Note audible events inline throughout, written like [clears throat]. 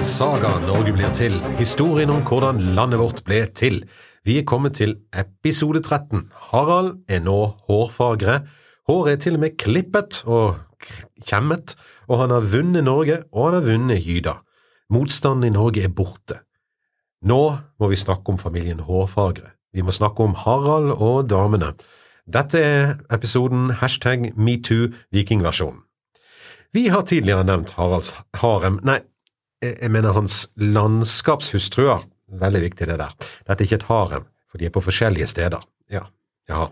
Saga Norge blir til. Historien om hvordan landet vårt ble til. Vi er kommet til episode 13. Harald er nå hårfagre. Håret er til og med klippet og kjemmet, og han har vunnet Norge, og han har vunnet Gyda. Motstanden i Norge er borte. Nå må vi snakke om familien Hårfagre. Vi må snakke om Harald og damene. Dette er episoden hashtag metoo vikingversjonen. Vi har tidligere nevnt Haralds harem, nei, jeg mener hans landskapshustruer. Veldig viktig det der. Dette er ikke et harem, for de er på forskjellige steder. Ja, jaha.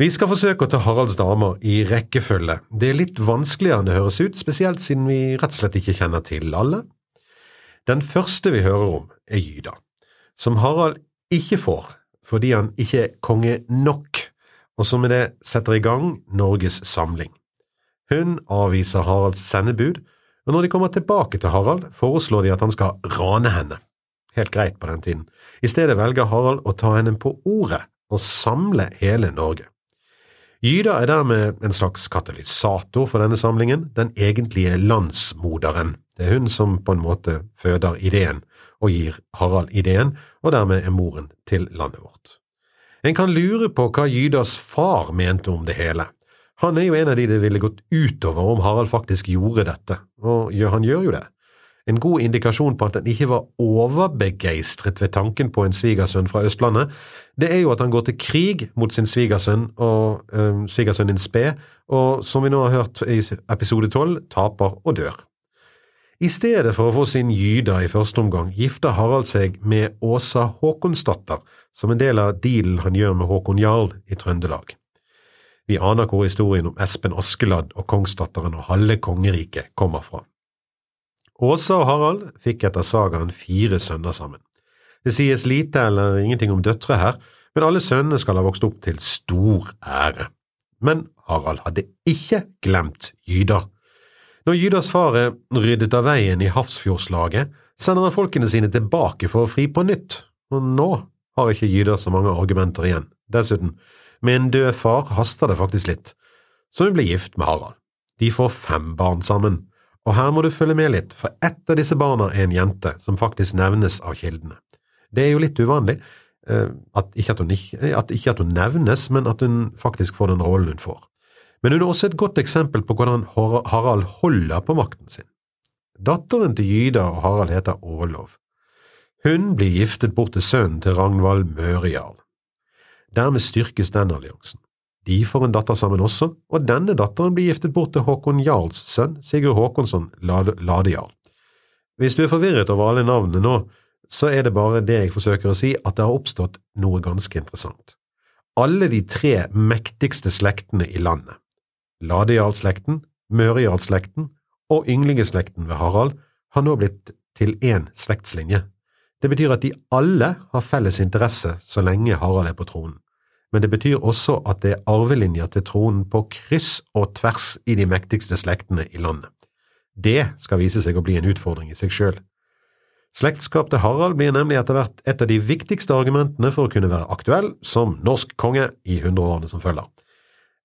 Vi skal forsøke å ta Haralds damer i rekkefølge. Det er litt vanskeligere enn det høres ut, spesielt siden vi rett og slett ikke kjenner til alle. Den første vi hører om, er Gyda, som Harald ikke får fordi han ikke er konge nok, og som med det setter i gang Norges samling. Hun avviser Haralds sendebud, og når de kommer tilbake til Harald, foreslår de at han skal rane henne. Helt greit på den tiden. I stedet velger Harald å ta henne på ordet og samle hele Norge. Gyda er dermed en slags katalysator for denne samlingen, den egentlige landsmoderen. Det er hun som på en måte føder ideen og gir Harald ideen, og dermed er moren til landet vårt. En kan lure på hva Gydas far mente om det hele. Han er jo en av de det ville gått utover om Harald faktisk gjorde dette, og han gjør jo det. En god indikasjon på at han ikke var overbegeistret ved tanken på en svigersønn fra Østlandet, det er jo at han går til krig mot sin svigersønn og øh, svigersønnen Spe, og som vi nå har hørt i episode tolv, taper og dør. I stedet for å få sin gyda i første omgang, gifter Harald seg med Åsa Håkonsdatter, som en del av dealen han gjør med Håkon Jarl i Trøndelag. Vi aner hvor historien om Espen Askeladd og kongsdatteren og halve kongeriket kommer fra. Åsa og Harald fikk etter sagaen fire sønner sammen. Det sies lite eller ingenting om døtre her, men alle sønnene skal ha vokst opp til stor ære. Men Harald hadde ikke glemt Gyda. Når Gydas far er ryddet av veien i Hafrsfjordslaget, sender han folkene sine tilbake for å fri på nytt, og nå har ikke Gyda så mange argumenter igjen. Dessuten, med en død far haster det faktisk litt, så hun blir gift med Harald. De får fem barn sammen, og her må du følge med litt, for ett av disse barna er en jente som faktisk nevnes av kildene. Det er jo litt uvanlig, eh, at ikke at, hun at ikke at hun nevnes, men at hun faktisk får den rollen hun får. Men hun er også et godt eksempel på hvordan Harald holder på makten sin. Datteren til Gyda og Harald heter Ålov. Hun blir giftet bort til sønnen til Ragnvald Mørejarl. Dermed styrkes den alliansen. De får en datter sammen også, og denne datteren blir giftet bort til Håkon Jarls sønn, Sigurd Håkonsson Ladejarl. Hvis du er forvirret over alle navnene nå, så er det bare det jeg forsøker å si, at det har oppstått noe ganske interessant. Alle de tre mektigste slektene i landet, Ladejarlslekten, Mørejarlslekten og ynglingeslekten ved Harald, har nå blitt til én slektslinje. Det betyr at de alle har felles interesse så lenge Harald er på tronen men det betyr også at det er arvelinjer til tronen på kryss og tvers i de mektigste slektene i landet. Det skal vise seg å bli en utfordring i seg sjøl. Slektskap til Harald blir nemlig etter hvert et av de viktigste argumentene for å kunne være aktuell som norsk konge i hundreårene som følger.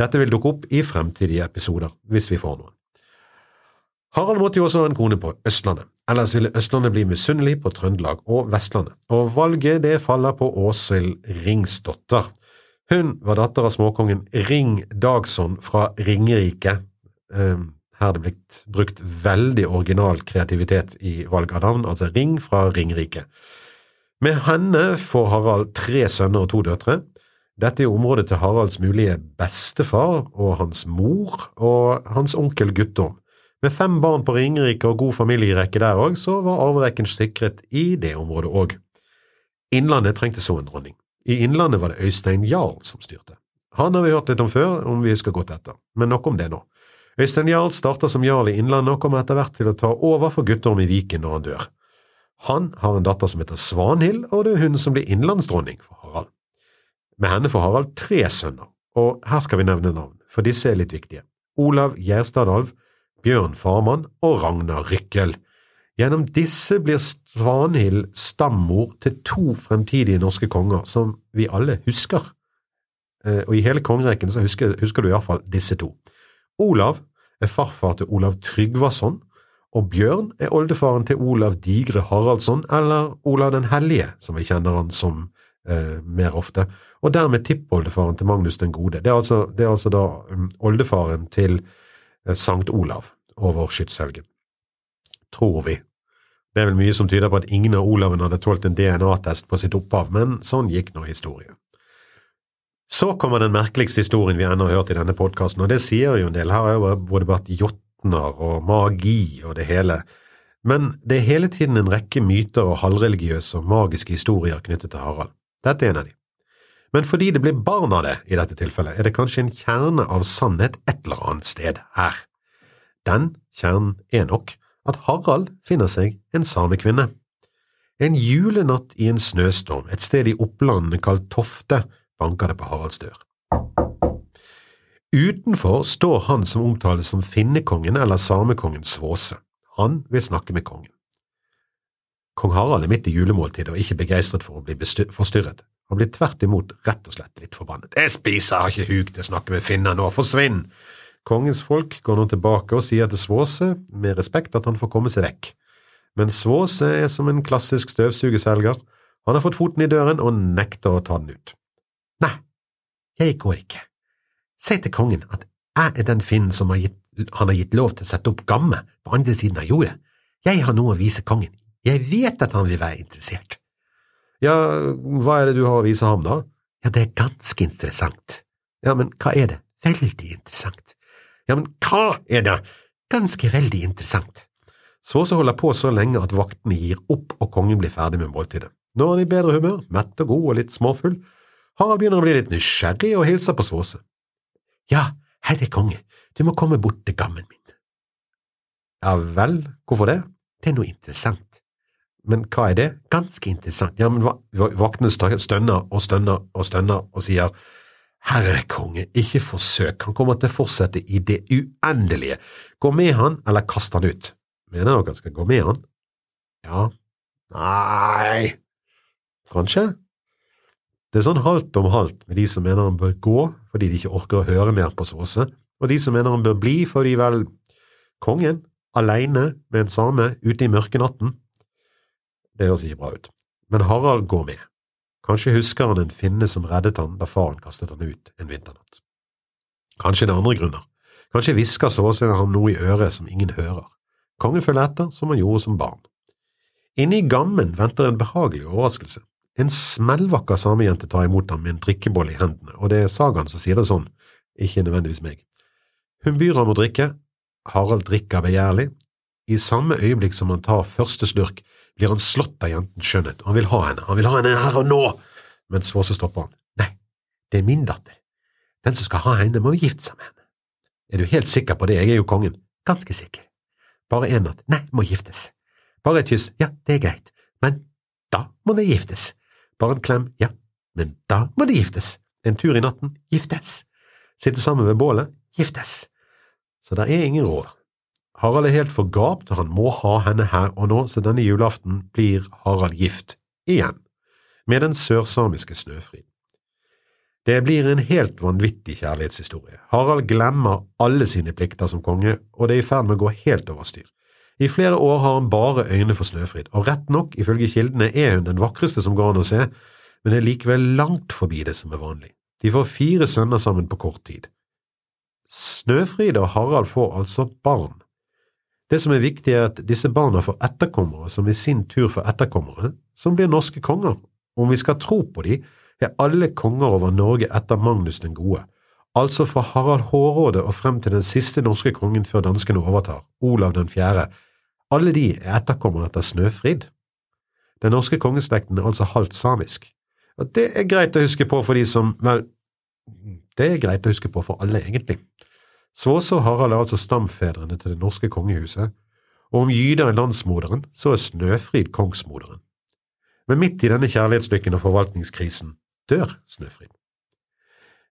Dette vil dukke opp i fremtidige episoder, hvis vi får noen. Harald måtte jo også ha en kone på Østlandet, ellers ville Østlandet bli misunnelig på Trøndelag og Vestlandet, og valget det faller på Åshild Ringsdotter, hun var datter av småkongen Ring Dagsson fra Ringerike. Ehm, her er det blitt brukt veldig original kreativitet i valg av navn, altså Ring fra Ringerike. Med henne får Harald tre sønner og to døtre. Dette er området til Haralds mulige bestefar og hans mor og hans onkel Guttorm. Med fem barn på Ringerike og god familierekke der òg, så var arverekken sikret i det området òg. Innlandet trengte så en dronning. I Innlandet var det Øystein Jarl som styrte. Han har vi hørt litt om før, om vi husker godt etter, men nok om det nå. Øystein Jarl starter som jarl i Innlandet og kommer etter hvert til å ta over for Guttorm i Viken når han dør. Han har en datter som heter Svanhild, og det er hun som blir innlandsdronning for Harald. Med henne får Harald tre sønner, og her skal vi nevne navn, for disse er litt viktige. Olav Gjerstadalv, Bjørn Farmann og Ragnar Rykkel. Gjennom disse blir Svanhild stammor til to fremtidige norske konger som vi alle husker, eh, og i hele kongerekken så husker, husker du iallfall disse to. Olav er farfar til Olav Tryggvason, og Bjørn er oldefaren til Olav Digre Haraldsson, eller Olav den hellige, som vi kjenner han som eh, mer ofte, og dermed tippoldefaren til Magnus den gode. Det er altså, det er altså da um, oldefaren til Sankt Olav over skytshelgen. Tror vi. Det er vel mye som tyder på at ingen av Olavene hadde tålt en DNA-test på sitt opphav, men sånn gikk nå historien. Så kommer den merkeligste historien vi ennå har hørt i denne podkasten, og det sier jo en del. Her har jo både vært jotner og magi og det hele. Men det er hele tiden en rekke myter og halvreligiøse og magiske historier knyttet til Harald. Dette er en av de. Men fordi det blir barn av det i dette tilfellet, er det kanskje en kjerne av sannhet et eller annet sted her. Den kjernen er nok at Harald finner seg en samekvinne. En julenatt i en snøstorm et sted i Opplandene kalt Tofte banker det på Haralds dør. Utenfor står han som omtales som finnekongen eller samekongen Svåse. Han vil snakke med kongen. Kong Harald er midt i julemåltidet og ikke begeistret for å bli forstyrret. Han blir tvert imot rett og slett litt forbannet. Jeg spiser, har ikke huk til å snakke med finner nå, forsvinn! Kongens folk går nå tilbake og sier til Svåse, med respekt, at han får komme seg vekk. Men Svåse er som en klassisk støvsugerselger. Han har fått foten i døren og nekter å ta den ut. Nei, jeg går ikke. Si til kongen at jeg er den finnen som har gitt, han har gitt lov til å sette opp gamme på andre siden av jordet. Jeg har noe å vise kongen. Jeg vet at han vil være interessert. Ja, hva er det du har å vise ham, da? Ja, det er ganske interessant. Ja, men hva er det? Veldig interessant. Ja, men hva er det? Ganske veldig interessant. Svåse holder på så lenge at vaktene gir opp og kongen blir ferdig med måltidet. Nå er han i bedre humør, mett og god og litt småfull. Harald begynner å bli litt nysgjerrig og hilser på Svåse. Ja, herre konge, du må komme bort til gammen min. Ja vel, hvorfor det? Det er noe interessant. Men hva er det? Ganske interessant. Ja, men vaktene stønner og stønner og stønner og sier Herre konge, ikke forsøk, han kommer til å fortsette i det uendelige. Gå med han, eller kast han ut. Mener dere han skal gå med han? Ja. Nei… Kanskje? Det er sånn halvt om halvt med de som mener han bør gå fordi de ikke orker å høre mer på Svåse, og de som mener han bør bli fordi vel, kongen, aleine med en same ute i mørke natten, det høres ikke bra ut. Men Harald går med. Kanskje husker han en finne som reddet han da faren kastet han ut en vinternatt. Kanskje det er andre grunner. Kanskje hvisker Såsøya ham noe i øret som ingen hører. Kongen følger etter som han gjorde som barn. Inne i gammen venter en behagelig overraskelse. En smellvakker samejente tar imot ham med en drikkebolle i hendene, og det er sagaen som sier det sånn, ikke nødvendigvis meg. Hun byr ham å drikke, Harald drikker begjærlig. I samme øyeblikk som han tar første slurk, blir han slått av jentens skjønnhet, og han vil ha henne, han vil ha henne her og nå, men Svåse stopper han. Nei, det er min datter. Den som skal ha henne, må gifte seg med henne. Er du helt sikker på det, jeg er jo kongen. Ganske sikker. Bare én natt. Nei, må giftes. Bare et kyss. Ja, det er greit, men da må det giftes. Bare en klem. Ja, men da må det giftes. En tur i natten. Giftes. Sitte sammen ved bålet. Giftes. Så det er ingen råd. Harald er helt forgapt, han må ha henne her og nå, så denne julaften blir Harald gift, igjen, med den sørsamiske Snøfrid. Det blir en helt vanvittig kjærlighetshistorie. Harald glemmer alle sine plikter som konge, og det er i ferd med å gå helt over styr. I flere år har han bare øyne for Snøfrid, og rett nok, ifølge kildene, er hun den vakreste som går an å se, men er likevel langt forbi det som er vanlig. De får fire sønner sammen på kort tid. Snøfrid og Harald får altså barn. Det som er viktig, er at disse barna får etterkommere som i sin tur får etterkommere, som blir norske konger. Om vi skal tro på de, er alle konger over Norge etter Magnus den gode, altså fra Harald Hårråde og frem til den siste norske kongen før danskene overtar, Olav den fjerde. Alle de er etterkommere etter Snøfrid. Den norske kongeslekten er altså halvt samisk. Og det er greit å huske på for de som… vel, det er greit å huske på for alle, egentlig. Svåse og Harald er altså stamfedrene til det norske kongehuset, og om Gyda er landsmoderen, så er Snøfrid kongsmoderen. Men midt i denne kjærlighetslykken og forvaltningskrisen dør Snøfrid.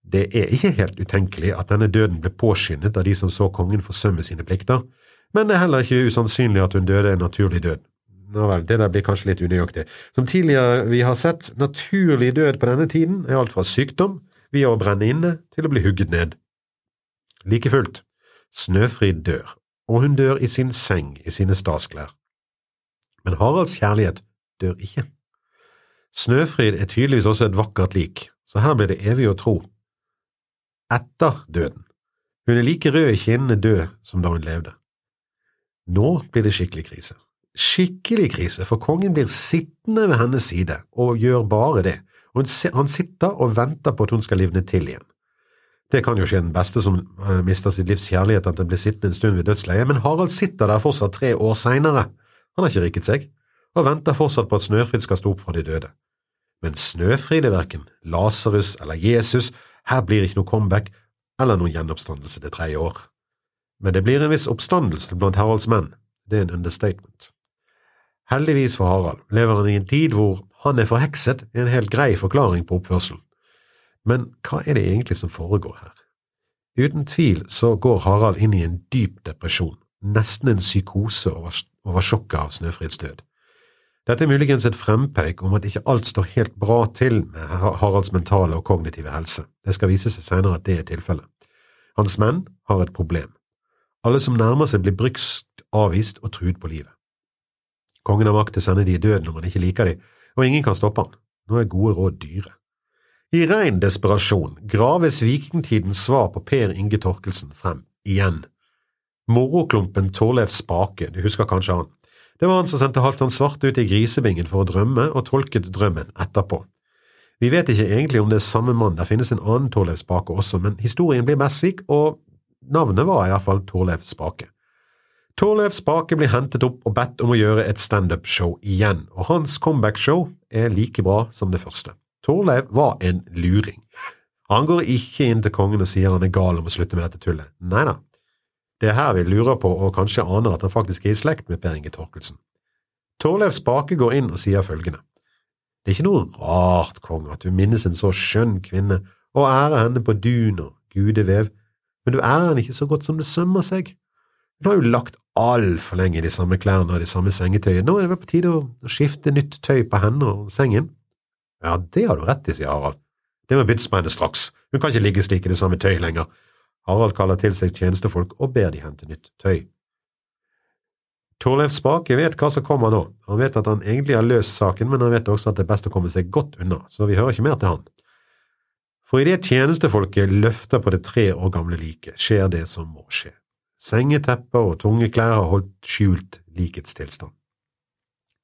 Det er ikke helt utenkelig at denne døden ble påskyndet av de som så kongen forsømme sine plikter, men det er heller ikke usannsynlig at hun døde en naturlig død. Nå vel, det der blir kanskje litt unøyaktig. Som tidligere vi har sett, naturlig død på denne tiden er alt fra sykdom, via å brenne inne, til å bli hugget ned. Like fullt, Snøfrid dør, og hun dør i sin seng i sine stasklær. Men Haralds kjærlighet dør ikke. Snøfrid er tydeligvis også et vakkert lik, så her blir det evig å tro. Etter døden. Hun er like rød i kinnene død som da hun levde. Nå blir det skikkelig krise. Skikkelig krise, for kongen blir sittende ved hennes side og gjør bare det, han sitter og venter på at hun skal livne til igjen. Det kan jo skje den beste som uh, mister sitt livs kjærlighet, at den blir sittende en stund ved dødsleiet, men Harald sitter der fortsatt tre år seinere. Han har ikke rikket seg, og venter fortsatt på at Snøfrid skal stå opp fra de døde. Men Snøfrid er verken Lasarus eller Jesus, her blir ikke noe comeback eller noen gjenoppstandelse det tredje år. Men det blir en viss oppstandelse blant Haralds menn, det er en understatement. Heldigvis for Harald lever han i en tid hvor han er forhekset, en helt grei forklaring på oppførselen. Men hva er det egentlig som foregår her? Uten tvil så går Harald inn i en dyp depresjon, nesten en psykose over, over sjokket av Snøfrids død. Dette er muligens et frempeik om at ikke alt står helt bra til med Haralds mentale og kognitive helse. Det skal vise seg senere at det er tilfellet. Hans menn har et problem. Alle som nærmer seg blir bryskt avvist og truet på livet. Kongen har makt til å sende de i døden om han ikke liker de, og ingen kan stoppe han. Nå er gode råd dyre. I rein desperasjon graves vikingtidens svar på Per Inge Torkelsen frem, igjen. Moroklumpen Torleif Spake, du husker kanskje han. Det var han som sendte Halvdan Svarte ut i grisebingen for å drømme, og tolket drømmen etterpå. Vi vet ikke egentlig om det er samme mann, der finnes en annen Torleif Spake også, men historien blir mest slik, og navnet var iallfall Torleif Spake. Torleif Spake blir hentet opp og bedt om å gjøre et standup-show igjen, og hans comeback-show er like bra som det første. Torleiv var en luring. Han går ikke inn til kongen og sier han er gal om å slutte med dette tullet. Nei da, det er her vi lurer på og kanskje aner at han faktisk er i slekt med Per Inge Torkelsen. Torleiv Spake går inn og sier følgende. Det er ikke noe rart, konge, at du minnes en så skjønn kvinne og ærer henne på dun og gudevev, men du ærer henne ikke så godt som det sømmer seg. Hun har jo lagt altfor lenge i de samme klærne og de samme sengetøyet, nå er det vel på tide å skifte nytt tøy på henne og sengen. Ja, det har du rett i, sier Harald. Det må byttes med henne straks, hun kan ikke ligge slik i det samme tøy lenger. Harald kaller til seg tjenestefolk og ber de hente nytt tøy. Torleif Spake vet hva som kommer nå, han vet at han egentlig har løst saken, men han vet også at det er best å komme seg godt unna, så vi hører ikke mer til han. For idet tjenestefolket løfter på det tre år gamle liket, skjer det som må skje. Sengetepper og tunge klær har holdt skjult likets tilstand.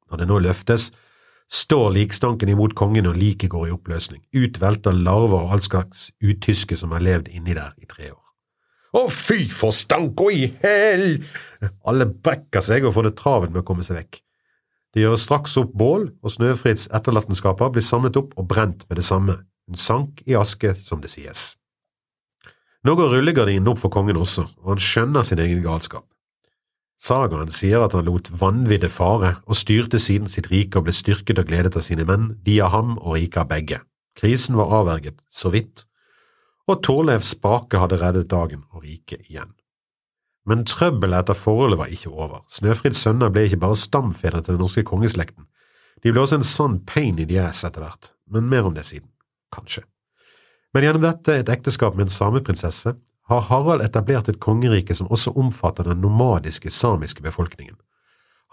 Når det nå løftes, står likstanken imot kongen og liket går i oppløsning. Utvelter larver og all slags utyske som har levd inni der i tre år. Å, fy for stank og i hell! Alle brekker seg og får det travelt med å komme seg vekk. Det gjøres straks opp bål, og Snøfrids etterlatenskaper blir samlet opp og brent med det samme. Hun sank i aske, som det sies. Nå går rullegardinen opp for kongen også, og han skjønner sin egen galskap. Sagaen sier at han lot vanviddet fare og styrte siden sitt rike og ble styrket og gledet av sine menn, de av ham og rike av begge. Krisen var avverget, så vidt, og Torlev Spake hadde reddet dagen og riket igjen. Men trøbbelet etter forholdet var ikke over. Snøfrids sønner ble ikke bare stamfedre til den norske kongeslekten, de ble også en sann pain in the ass etter hvert, men mer om det siden, kanskje. Men gjennom dette et ekteskap med en sameprinsesse har Harald etablert et kongerike som også omfatter den nomadiske samiske befolkningen.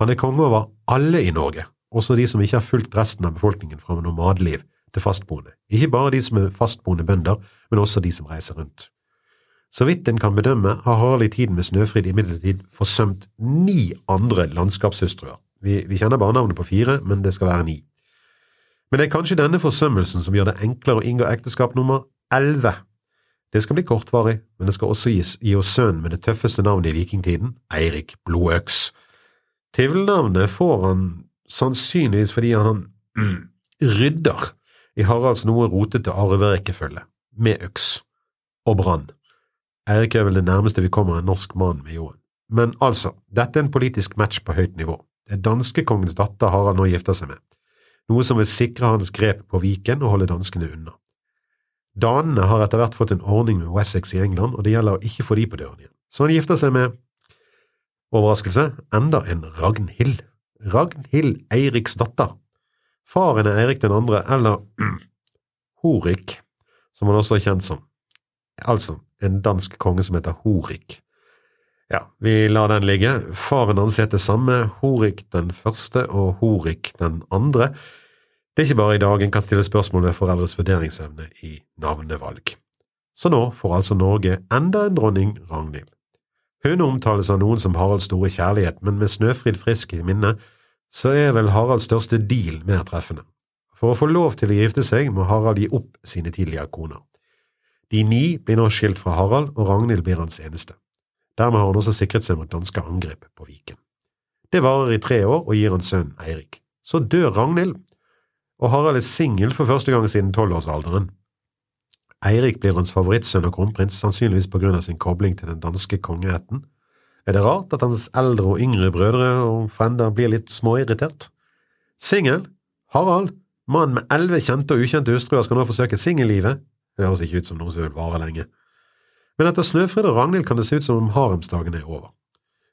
Han er konge over alle i Norge, også de som ikke har fulgt resten av befolkningen fra nomadliv til fastboende, ikke bare de som er fastboende bønder, men også de som reiser rundt. Så vidt en kan bedømme, har Harald i tiden med Snøfrid imidlertid forsømt ni andre landskapshustruer. Vi, vi kjenner bare navnet på fire, men det skal være ni. Men det er kanskje denne forsømmelsen som gjør det enklere å inngå ekteskap nummer elleve det skal bli kortvarig, men det skal også gi oss sønnen med det tøffeste navnet i vikingtiden, Eirik Blodøks. Tilnavnet får han sannsynligvis fordi han mm, [clears throat] rydder i Haralds noe rotete arverekkefølge, med øks og brann. Eirik er vel det nærmeste vi kommer en norsk mann med jorden. Men altså, dette er en politisk match på høyt nivå. Det er danskekongens datter Harald nå gifter seg med, noe som vil sikre hans grep på Viken og holde danskene unna. Danene har etter hvert fått en ordning med Wessex i England, og det gjelder å ikke få de på døren igjen. Så han gifter seg med, overraskelse, enda en Ragnhild. Ragnhild Eiriks datter. Faren er Eirik den andre, eller [clears throat] Horik, som han også er kjent som. Altså en dansk konge som heter Horik. Ja, vi lar den ligge. Faren hans heter samme, Horik den første og Horik den andre. Det er ikke bare i dag en kan stille spørsmål ved foreldres vurderingsevne i navnevalg. Så nå får altså Norge enda en dronning, Ragnhild. Hun omtales av noen som Haralds store kjærlighet, men med Snøfrid frisk i minne, så er vel Haralds største deal mer treffende. For å få lov til å gifte seg må Harald gi opp sine tidligere koner. De ni blir nå skilt fra Harald, og Ragnhild blir hans eneste. Dermed har han også sikret seg mot danske angrep på Viken. Det varer i tre år og gir han sønnen Eirik. Så dør Ragnhild, og Harald er singel for første gang siden tolvårsalderen. Eirik blir hans favorittsønn og kronprins, sannsynligvis på grunn av sin kobling til den danske kongeretten. Er det rart at hans eldre og yngre brødre og frender blir litt småirritert? Singel, Harald, mann med elleve kjente og ukjente hustruer, skal nå forsøke singellivet. Det høres ikke ut som noe som vil vare lenge. Men etter Snøfrid og Ragnhild kan det se ut som om haremsdagen er over.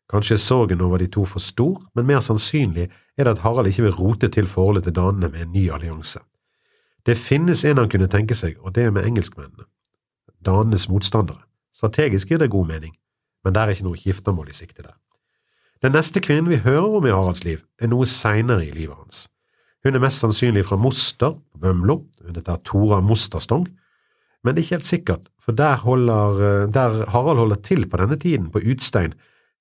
Kanskje er sorgen over de to for stor, men mer sannsynlig er det at Harald ikke vil rote til forholdet til danene med en ny allianse. Det finnes en han kunne tenke seg, og det er med engelskmennene. Danenes motstandere. Strategisk gir det god mening, men det er ikke noe giftermål i sikte der. Den neste kvinnen vi hører om i Haralds liv, er noe seinere i livet hans. Hun er mest sannsynlig fra Moster Bømlo, hun heter Tora Mosterstong, men det er ikke helt sikkert, for der, holder, eh, der Harald holder til på denne tiden, på Utstein,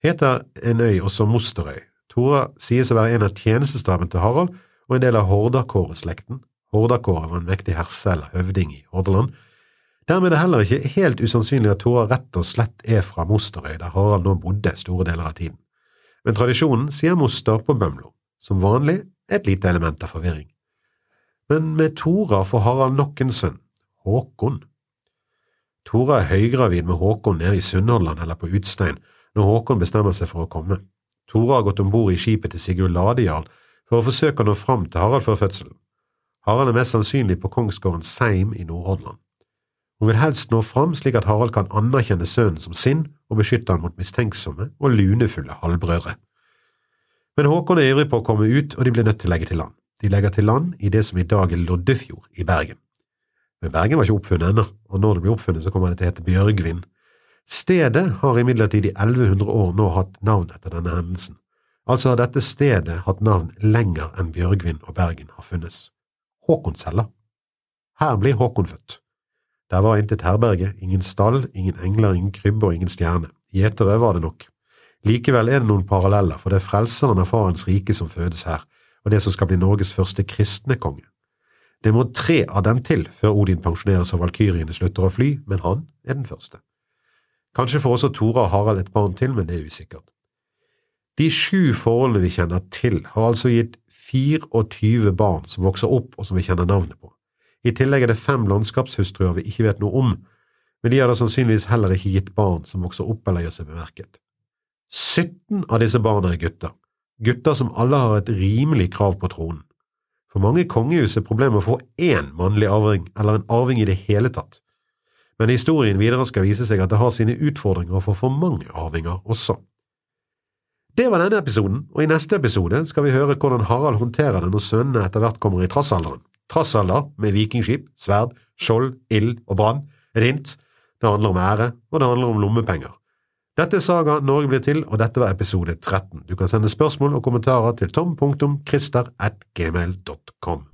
heter en øy også Mosterøy. Tora sies å være en av tjenestestaben til Harald og en del av Hordakåre-slekten. Hordakåre var en mektig herse eller høvding i Hordaland. Dermed er det heller ikke helt usannsynlig at Tora rett og slett er fra Mosterøy, der Harald nå bodde store deler av tiden. Men tradisjonen sier Moster på Bømlo. Som vanlig et lite element av forvirring. Men med Tora får Harald nok en sønn, Håkon. Tora er høygravid med Håkon nede i Sunnhordland eller på Utstein når Håkon bestemmer seg for å komme. Tora har gått om bord i skipet til Sigurd Ladejarl for å forsøke å nå fram til Harald før fødselen. Harald er mest sannsynlig på kongsgården Seim i Nordhordland. Hun vil helst nå fram slik at Harald kan anerkjenne sønnen som sin og beskytte han mot mistenksomme og lunefulle halvbrødre. Men Håkon er ivrig på å komme ut, og de blir nødt til å legge til land. De legger til land i det som i dag er Loddefjord i Bergen. Men Bergen var ikke oppfunnet ennå, og når det blir oppfunnet, så kommer det til å hete Bjørgvin. Stedet har imidlertid i 1100 år nå hatt navn etter denne hendelsen. Altså har dette stedet hatt navn lenger enn Bjørgvin og Bergen har funnes. Håkonshella. Her blir Håkon født. Der var intet herberge, ingen stall, ingen engler, ingen krybbe og ingen stjerne. Gjetere var det nok. Likevel er det noen paralleller, for det er frelseren av Farens rike som fødes her, og det som skal bli Norges første kristne konge. Det må tre av dem til før Odin pensjoneres og valkyriene slutter å fly, men han er den første. Kanskje får også Tora og Harald et barn til, men det er usikkert. De sju forholdene vi kjenner til, har altså gitt 24 barn som vokser opp og som vi kjenner navnet på. I tillegg er det fem landskapshustruer vi ikke vet noe om, men de har da sannsynligvis heller ikke gitt barn som vokser opp eller gjør seg bemerket. 17 av disse barna er gutter, gutter som alle har et rimelig krav på tronen. For mange kongehus er problemet å få én mannlig arving, eller en arving i det hele tatt. Men historien videre skal vise seg at det har sine utfordringer for for mange arvinger også. Det var denne episoden, og i neste episode skal vi høre hvordan Harald håndterer det når sønnene etter hvert kommer i trassalderen. Trassalder med vikingskip, sverd, skjold, ild og brann. Et hint, det handler om ære, og det handler om lommepenger. Dette er Saga Norge blir til, og dette var episode 13. Du kan sende spørsmål og kommentarer til tom.christer at gmail.com.